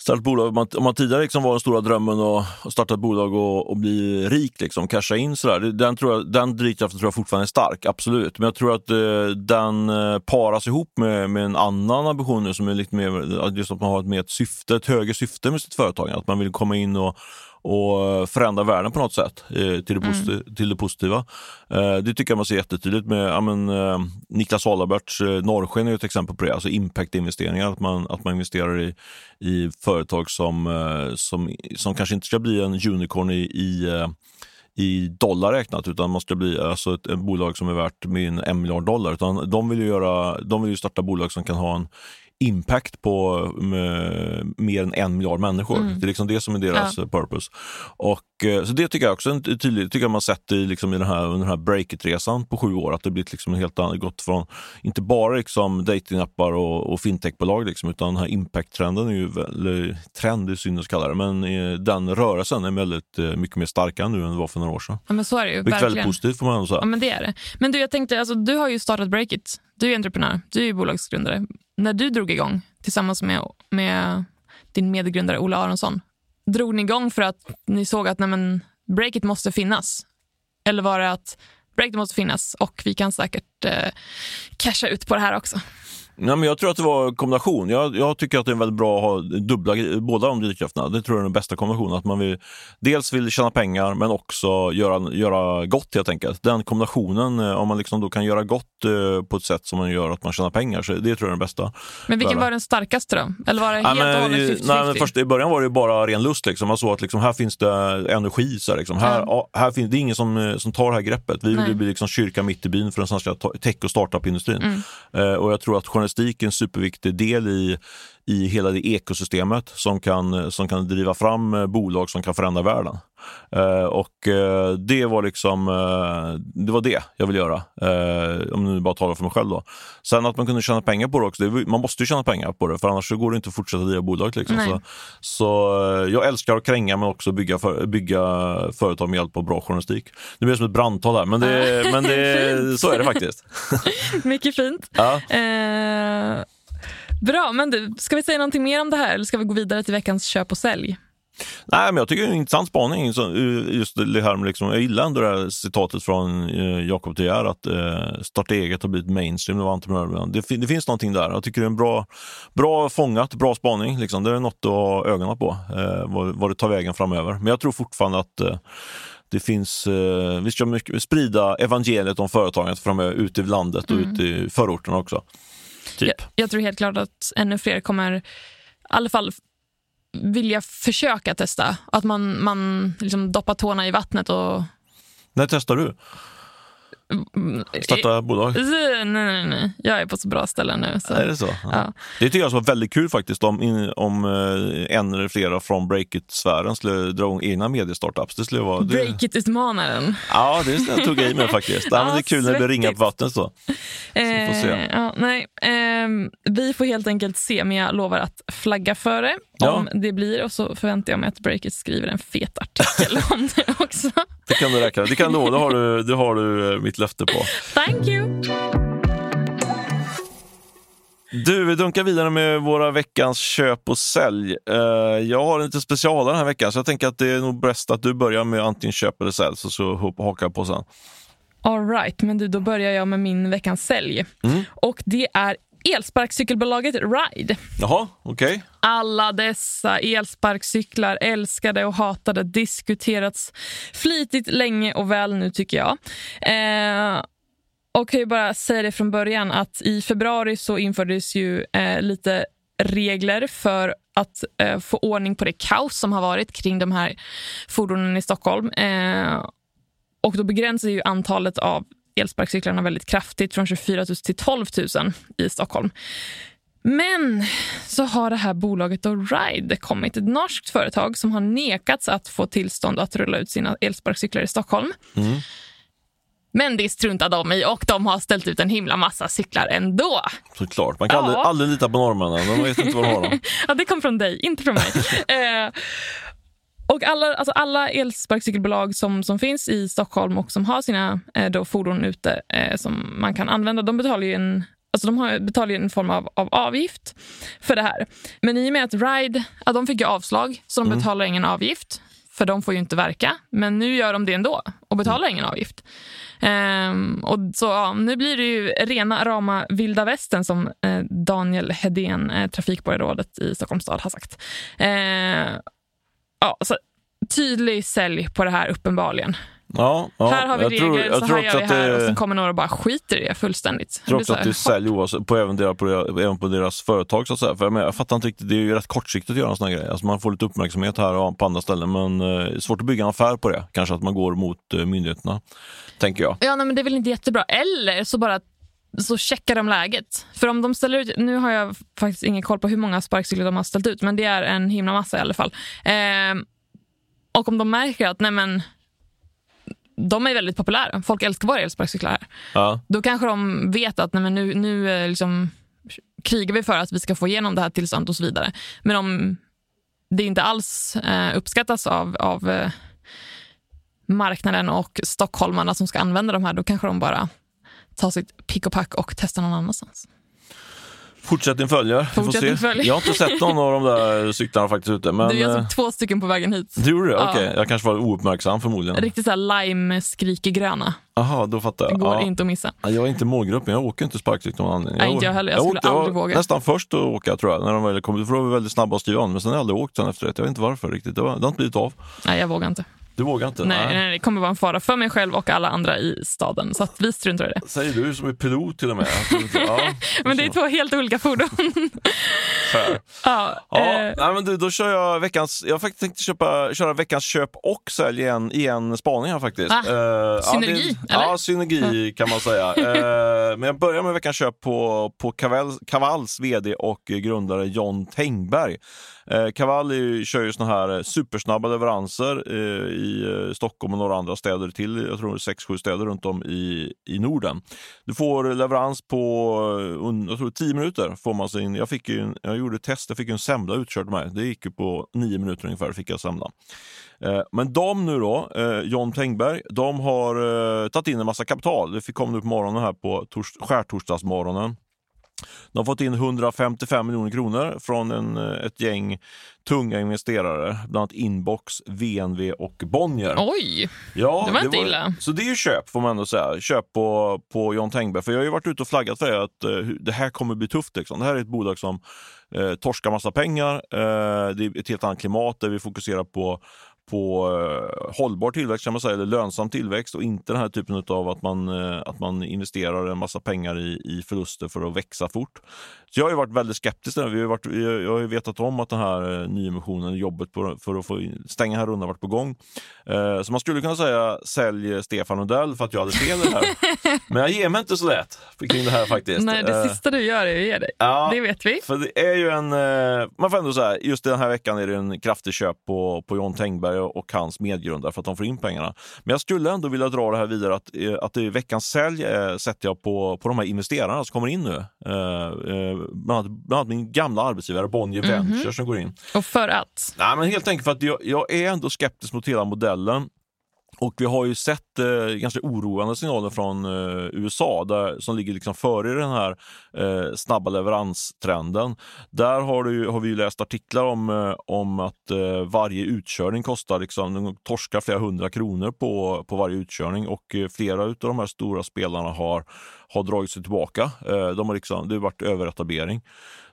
starta bolag. Om man, om man tidigare liksom var den stora drömmen att starta ett bolag och, och bli rik, liksom, casha in sådär. Den, tror jag, den drivkraften tror jag fortfarande är stark, absolut. Men jag tror att eh, den eh, paras ihop med, med en annan ambition nu som är lite mer, just att man har ett, mer ett syfte, ett högre syfte med sitt företag. Att man vill komma in och och förändra världen på något sätt eh, till, det mm. till det positiva. Eh, det tycker jag man ser jättetydligt med ja, men, eh, Niklas Alaberts Norrsken är ett exempel på det, alltså impact-investeringar, att man, att man investerar i, i företag som, som, som kanske inte ska bli en unicorn i, i i dollar räknat, utan ska bli alltså ett, ett bolag som är värt min en miljard dollar. Utan de vill ju, göra, de vill ju starta bolag som kan ha en impact på mer än en miljard människor. Mm. Det är liksom det som är deras ja. purpose. Och, eh, så det tycker jag också är tydligt, tycker jag man sett i, liksom, i den här, under den här breakit-resan på sju år, att det blivit liksom helt annat, gått från, inte bara liksom datingappar och, och fintechbolag, liksom, utan den här impact-trenden är ju, eller trend är synd att kalla det, men eh, den rörelsen är väldigt eh, mycket mer starkare nu än det var för några år sedan. Ja, men så är det ju. Vilket verkligen. väldigt positivt får man säga. Ja, men det är det. Men du, jag tänkte, alltså, du har ju startat Breakit. Du är entreprenör, du är bolagsgrundare när du drog igång tillsammans med, med din medgrundare Ola Aronsson, drog ni igång för att ni såg att nej men, måste finnas? Eller var det att breaket måste finnas och vi kan säkert eh, casha ut på det här också? Nej, men jag tror att det var en kombination. Jag, jag, tycker att det är väldigt bra att ha dubbla, båda de drivkrafterna. Det tror jag är den bästa kombinationen. Att man vill, dels vill tjäna pengar men också göra, göra gott helt enkelt. Den kombinationen, eh, om man liksom då kan göra gott eh, på ett sätt som man gör att man tjänar pengar, så det tror jag är den bästa. Men vilken var den starkaste då? Eller var det helt och hållet 50-50? Nej, men först, I början var det bara ren lust. Liksom. Man såg att liksom, här finns det energi. Så här, liksom. här, mm. här finns, det är ingen som, eh, som tar det här greppet. Vi vill bli liksom, kyrka mitt i byn för den svenska tech och startup-industrin. Mm. Uh, och jag tror att journalistik en superviktig del i, i hela det ekosystemet som kan, som kan driva fram bolag som kan förändra världen. Uh, och uh, det var liksom uh, det var det jag ville göra. om nu bara talar för mig själv då. Sen att man kunde tjäna pengar på det också. Det, man måste ju tjäna pengar på det för annars går det inte att fortsätta driva bolag. Liksom. Så, så jag älskar att kränga men också bygga, för, bygga företag med hjälp av bra journalistik. Det blir som ett brandtal här men, det, men det, så är det faktiskt. Mycket fint. Ja. Bra, men du, ska vi säga någonting mer om det här eller ska vi gå vidare till veckans köp och sälj? Nej, men jag tycker det är en intressant spaning. Eh, Just det här med liksom, jag gillar ändå det här citatet från eh, Jakob De Geer att eh, starta eget har blivit mainstream. Det, var entreprenör. Det, fin- det finns någonting där. Jag tycker det är en bra, bra fångat, bra spaning. Liksom. Det är något att ha ögonen på, eh, vad, vad det tar vägen framöver. Men jag tror fortfarande att eh, det finns, eh, vi ska mycket, sprida evangeliet om företagandet framöver ut i landet och ut i förorterna också. Typ. Jag, jag tror helt klart att ännu fler kommer i alla fall vilja försöka testa. Att man, man liksom doppar tårna i vattnet och... När testar du? Starta bolag? Nej, nej, nej. Jag är på så bra ställen nu. Så. Är det så? Ja. Ja. Det tycker jag var väldigt kul faktiskt om, om eh, en eller flera från Breakit-sfären skulle dra igång egna mediestartups. Det skulle vara... Det, Breakit-utmanaren. ja, det skulle jag tog i med faktiskt. Ja, men det är kul när det blir ringa svettigt. på vattnet. Så. vi får se. Eh, ja, nej. Ehm, vi får helt enkelt se, men jag lovar att flagga för det om det blir. Och så förväntar jag mig att Breakit skriver en fet artikel om det också. Det kan du räkna Det kan du, det har du, det har du eh, mitt löfte på. Thank you! Du, vi dunkar vidare med våra veckans köp och sälj. Eh, jag har lite specialare den här veckan, så jag tänker att det är nog bäst att du börjar med antingen köp eller sälj, så, så hakar på sen. All right, men du, då börjar jag med min veckans sälj. Mm. Och det är elsparkcykelbolaget Ride. Jaha, okej. Alla dessa elsparkcyklar älskade och hatade diskuterats flitigt länge och väl nu tycker jag. Eh, och kan ju bara säga det från början att i februari så infördes ju eh, lite regler för att eh, få ordning på det kaos som har varit kring de här fordonen i Stockholm. Eh, och då begränsar ju antalet av elsparkcyklarna väldigt kraftigt från 24 000 till 12 000 i Stockholm. Men så har det här bolaget då Ride kommit, ett norskt företag som har nekats att få tillstånd att rulla ut sina elsparkcyklar i Stockholm. Mm. Men det struntar de i och de har ställt ut en himla massa cyklar ändå. Såklart. Man kan Ja. aldrig, aldrig lita på norrmännen. De vet inte vad de har. Dem. Ja, det kom från dig, inte från mig. eh, och alla, alltså alla elsparkcykelbolag som, som finns i Stockholm och som har sina eh, då fordon ute eh, som man kan använda, de betalar ju en Alltså de har, betalar ju en form av, av avgift för det här. Men i och med att Ride ja, de fick ju avslag, så de betalar ingen avgift. För de får ju inte verka. Men nu gör de det ändå och betalar ingen avgift. Ehm, och så ja, Nu blir det ju rena rama vilda västern som eh, Daniel Hedén, eh, trafikborgarrådet i Stockholms stad, har sagt. Eh, ja, så tydlig sälj på det här uppenbarligen. Ja, ja. här har vi regler, tror, jag så här gör vi här. Och det, så kommer några och bara skiter i det fullständigt. jag tror också så att det är sälj oavsett, på även, deras, på, även på deras företag. Så att säga. För jag, menar, jag fattar inte riktigt, det är ju rätt kortsiktigt att göra en sån här grej. Alltså man får lite uppmärksamhet här och på andra ställen, men eh, svårt att bygga en affär på det. Kanske att man går mot eh, myndigheterna, tänker jag. Ja, nej, men det är väl inte jättebra. Eller så bara så checkar de läget. För om de ställer ut, nu har jag faktiskt ingen koll på hur många sparkcyklar de har ställt ut, men det är en himla massa i alla fall. Ehm, och om de märker att nej men, de är väldigt populära, folk älskar våra elsparkcyklar här. Ja. Då kanske de vet att nej men nu, nu eh, liksom, krigar vi för att vi ska få igenom det här tillståndet och så vidare. Men om det inte alls eh, uppskattas av, av eh, marknaden och stockholmarna som ska använda de här, då kanske de bara tar sitt pick och pack och testar någon annanstans. Fortsättning följer. Vi Fortsättning följer. Jag har inte sett någon av de där cyklarna faktiskt ute. Men, du, jag eh, såg två stycken på vägen hit. du gjorde det? Ja. Okej, jag kanske var ouppmärksam förmodligen. Riktigt så här lime-skrikegröna. Jaha, då fattar Det jag. går Ja. inte att missa. Ja, Jag är inte målgruppen, jag åker inte sparkcykel av någon anledning. Nej, inte jag heller. Jag skulle åkte, aldrig var våga. nästan först att åka tror jag, när de väl kom. För de var väldigt snabba att styra an, men sen har jag aldrig åkt sen efter det. Jag vet inte varför riktigt. Det, var, det har inte blivit av. Nej, jag vågar inte. Du vågar inte? Nej, nej, det kommer vara en fara för mig själv och alla andra i staden. Så att vi struntar i det. Säger du som är pilot till och med. Ja, Men det är två helt olika fordon. ja, Ja, eh, nej, men du, då kör jag veckans... Jag faktiskt tänkt köpa, köra veckans köp och sälj i en, i en spaning här faktiskt. Ah, ja, synergi, det, eller? Ja, synergi kan man säga. Eh, men jag börjar med veckans köp på, på Kavalls, Kavalls vd och grundare John Tengberg. Eh, Kaval kör ju såna här eh, supersnabba leveranser eh, i eh, Stockholm och några andra städer till. Jag tror det är 6-7 städer runt om i, i Norden. Du får leverans på eh, jag tror 10 minuter. Får man sin, jag, fick en, jag gjorde ett test, jag fick en semla utkörd med mig. Det gick ju på 9 minuter ungefär, fick jag semla. Eh, Men de nu då, John Tengberg, de har tagit in en massa kapital. Det kom nu på morgonen här på tors- skärtorsdagsmorgonen. De har fått in 155 miljoner kronor från en, ett gäng tunga investerare, bland annat Inbox, VNV och Bonnier. Oj, ja, det var inte illa. Så det är ju köp får man ändå säga. Köp på, på John Tengberg. För jag har ju varit ute och flaggat för det att uh, det här kommer bli tufft. Liksom. Det här är ett bolag som uh, torskar massa pengar. Uh, det är ett helt annat klimat där vi fokuserar på på eh, hållbar tillväxt, kan man säga, eller lönsam tillväxt och inte den här typen av att man, eh, att man investerar en massa pengar i, i förluster för att växa fort. Så jag har varit väldigt skeptisk. Där. Vi har varit, jag har vetat om att den här eh, nyemissionen, jobbet på, för att få stänga här rundan varit på gång. Så man skulle kunna säga sälj Stefan Nordell för att jag hade fel det här. Men jag ger mig inte så lätt kring det här faktiskt. Nej, det sista du gör är att ge dig. Ja, det vet vi. För det är ju en, man får ändå säga, just den här veckan är det en kraftig köp på, på John Tengberg och hans medgrundare för att de får in pengarna. Men jag skulle ändå vilja dra det här vidare att, eh, att det är veckans sälj eh, sätter jag på, på de här investerarna som kommer in nu. Eh, eh, bland, annat, bland annat min gamla arbetsgivare Bonnier mm -hmm. Venture som går in. Och för att? Nej, men helt enkelt för att jag, jag är ändå skeptisk mot hela modellen. Och vi har ju sett eh, ganska oroande signaler från eh, USA där, som ligger liksom före den här eh, snabba leveranstrenden. Där har, du, har vi läst artiklar om, eh, om att eh, varje utkörning kostar, liksom, de torskar flera hundra kronor på, på varje utkörning och eh, flera av de här stora spelarna har, har dragit sig tillbaka. Eh, de har liksom, det har varit överetablering.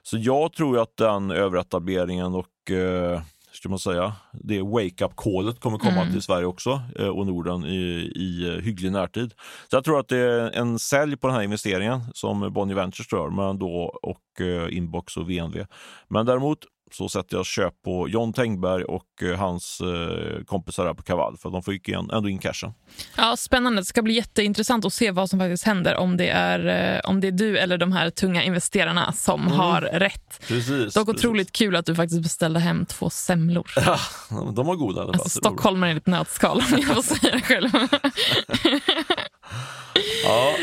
Så jag tror att den överetableringen och eh, ska man säga, det wake-up-callet kommer komma mm. till Sverige också eh, och Norden i, i eh, hygglig närtid. Så jag tror att det är en sälj på den här investeringen som Bonnier Ventures rör, men då, och eh, Inbox och VNV. Men däremot så sätter jag köp på John Tengberg och eh, hans eh, kompisar på Kaval för de fick ändå in cashen. Ja, spännande. Det ska bli jätteintressant att se vad som faktiskt händer om det är, eh, om det är du eller de här tunga investerarna som mm. har rätt. Precis, Dock otroligt precis. kul att du faktiskt beställde hem två semlor. Ja, de var goda. Alltså, Stockholmare i ett nötskal om jag får säga det själv.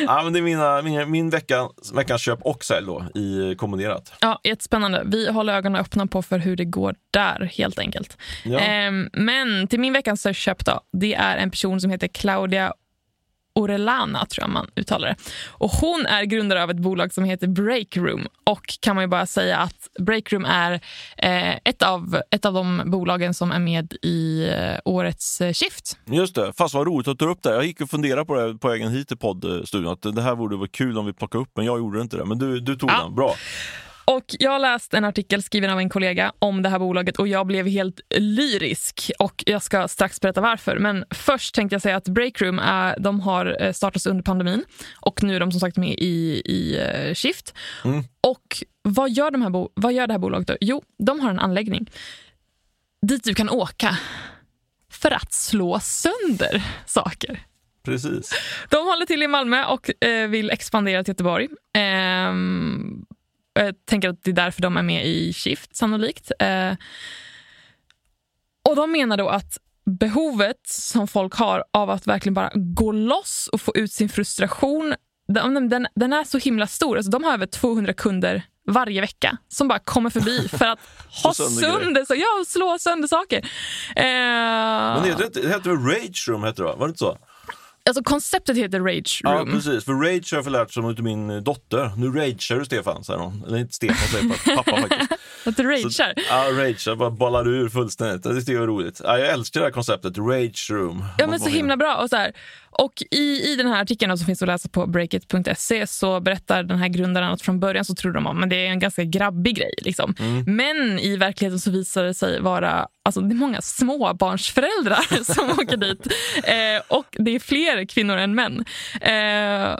Ja, men det är mina, min, min vecka, veckans köp och sälj då, i kombinerat. Ja, jättespännande. Vi håller ögonen öppna på för hur det går där, helt enkelt. Ja. Ehm, men till min veckans köp då, det är en person som heter Claudia Orellana, tror jag man uttalar det. Och hon är grundare av ett bolag som heter Breakroom. Och kan man ju bara säga att Breakroom är eh, ett, av, ett av de bolagen som är med i eh, årets eh, Shift. Just det, fast vad roligt att du tar upp det. Jag gick och funderade på det på vägen hit till poddstudion. Att det här vore vara kul om vi plockade upp, men jag gjorde inte det. Men du, du tog ja. den, bra. Och Jag har läst en artikel skriven av en kollega om det här bolaget och jag blev helt lyrisk. Och Jag ska strax berätta varför. Men först tänkte jag säga att Breakroom är, de har eh, startats under pandemin och nu är de som sagt med i, i uh, Shift. Mm. Och vad gör, de här vad gör det här bolaget då? Jo, de har en anläggning dit du kan åka för att slå sönder saker. Precis. De håller till i Malmö och eh, vill expandera till Göteborg. Eh, jag tänker att det är därför de är med i Shift sannolikt. Eh, och de menar då att behovet som folk har av att verkligen bara gå loss och få ut sin frustration, den, den, den är så himla stor. Alltså, de har över 200 kunder varje vecka som bara kommer förbi för att ha sönder, så, ja, slå sönder saker. Eh, Men det heter, det heter Rage Room? Heter det, var det inte så? Alltså konceptet heter Rage Room. Ja, precis. För Rage har jag förlärt sig av min dotter. Nu ragear du Stefan, säger hon. Eller inte Stefan, säger pappa faktiskt. Att du ragear? Ja, ragear. Bara ballar ur fullständigt. Det tycker jag är roligt. Ja, jag älskar det här konceptet, Rage Room. Ja, men så himla bra. Och så här, och i, i den här artikeln som finns att läsa på breakit.se så berättar den här grundaren att från början så trodde de att det är en ganska grabbig grej. Liksom. Mm. Men i verkligheten så visar det sig vara alltså, det är många småbarnsföräldrar som åker dit. Eh, och det är fler kvinnor än män. Eh,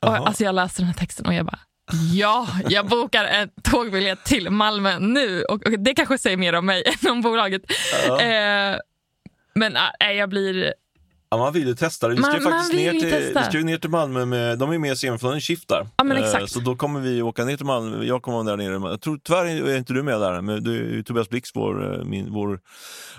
och, alltså, jag läste den här texten och jag bara Ja, jag bokar en tågbiljett till Malmö nu. Och, och Det kanske säger mer om mig än om bolaget. Uh eh, men äh, jag blir Ja, man vill ju testa det. Vi ska man, faktiskt ner till, vi ska ner till Malmö med, de är med i semifinalen Shift där. Ja, men eh, exakt. Så då kommer vi åka ner till Malmö, jag kommer vara där nere. Jag tror tyvärr är inte du med där, men du, Tobias Blix, vår, eh, min, vår,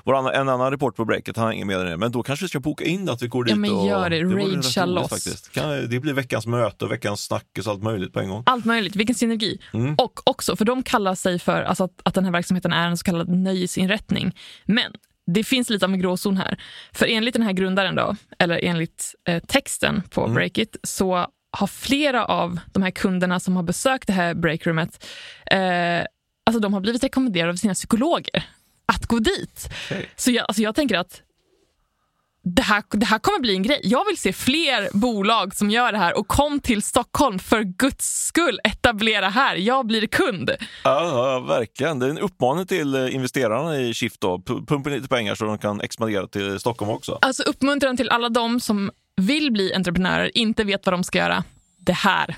vår annan, en annan report på breaket, han är med där nere. Men då kanske vi ska boka in att vi går dit. Ja men gör det, ragea loss. Faktiskt. Kan, det blir veckans möte och veckans snackis och allt möjligt på en gång. Allt möjligt, vilken synergi. Mm. Och också, för de kallar sig för alltså att, att den här verksamheten är en så kallad nöjesinrättning. Men det finns lite av en gråzon här. För enligt den här grundaren, då, eller enligt eh, texten på mm. Breakit, så har flera av de här kunderna som har besökt det här breakroomet eh, alltså de har blivit rekommenderade av sina psykologer att gå dit. Okay. Så jag, alltså jag tänker att det här, det här kommer bli en grej. Jag vill se fler bolag som gör det här och kom till Stockholm för guds skull. Etablera här. Jag blir kund. Ja, verkligen. Det är en uppmaning till eh, investerarna i Shift. Då. Pumpa lite pengar så de kan expandera till Stockholm också. Alltså uppmuntran till alla de som vill bli entreprenörer, inte vet vad de ska göra. Det här.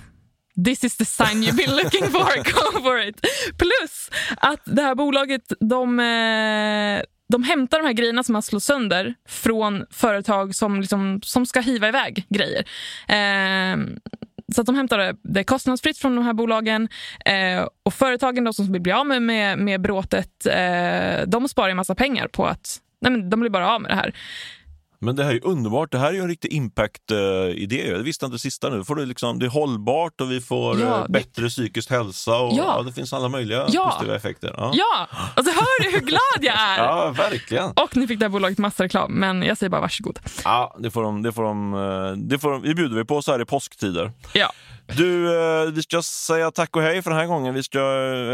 This is the sign you've been looking for. Go for it. Plus att det här bolaget, de eh, de hämtar de här grejerna som man slår sönder från företag som, liksom, som ska hiva iväg grejer. Eh, så att de hämtar det, det kostnadsfritt från de här bolagen. Eh, och företagen då som vill bli av med, med, med bråtet, eh, de sparar en massa pengar på att nej men de blir bara av med det här. Men det här är underbart. Det här är ju en riktig impact-idé. Jag visste inte sista nu. Får det, liksom, det är hållbart och vi får ja, eh, bättre det... psykisk hälsa och ja. ja. det finns alla möjliga ja. positiva effekter. Ja, ja. Alltså, hör du hur glad jag är? ja, verkligen. Och nu fick det här bolaget massa reklam, men jag säger bara varsågod. Ja, det får de, det får de, eh, det får de, det bjuder vi på så här i påsktider. Ja. Du, eh, vi ska säga tack och hej för den här gången. Vi ska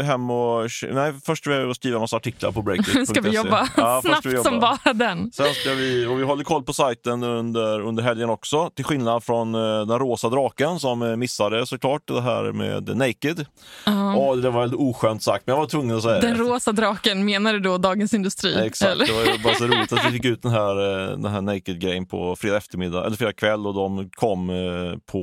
hem och... Nej, först ska vi skriva en massa artiklar på breakit. ska vi jobba ja, snabbt vi jobba. som bara den. Sen ska vi, och vi håller koll på sajten under, under helgen också. Till skillnad från uh, den rosa draken som missade såklart det här med Naked. Uh. Oh, det var väldigt oskönt sagt, men jag var tvungen att säga den det. Den rosa draken, menar du då Dagens Industri? Ja, exakt, eller? det var bara så roligt att vi fick ut den här, den här Naked-grejen på fredag eftermiddag, eller fredag kväll och de kom på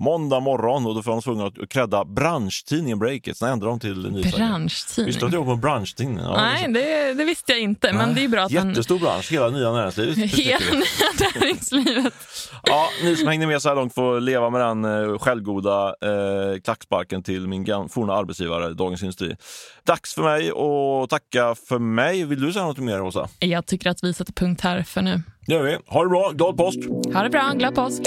måndag morgon morgon och då var de tvungna att credda branschtidningen Breakit. Sen ändrade de till nyhetstidning. Branschtidning? Visste du att jag på en branschtidning? Ja, Nej, det, det, visste jag inte. Men det är bra att Jättestor den... bransch, hela nya näringslivet. Hela nya näringslivet. ja, ni som hängde med så här långt får leva med den eh, självgoda eh, klacksparken till min forna arbetsgivare Dagens Industri. Dags för mig att tacka för mig. Vill du säga något mer, Rosa? Jag tycker att vi sätter punkt här för nu. Det gör vi. Ha det bra. Glad påsk! Ha det bra. Glad påsk!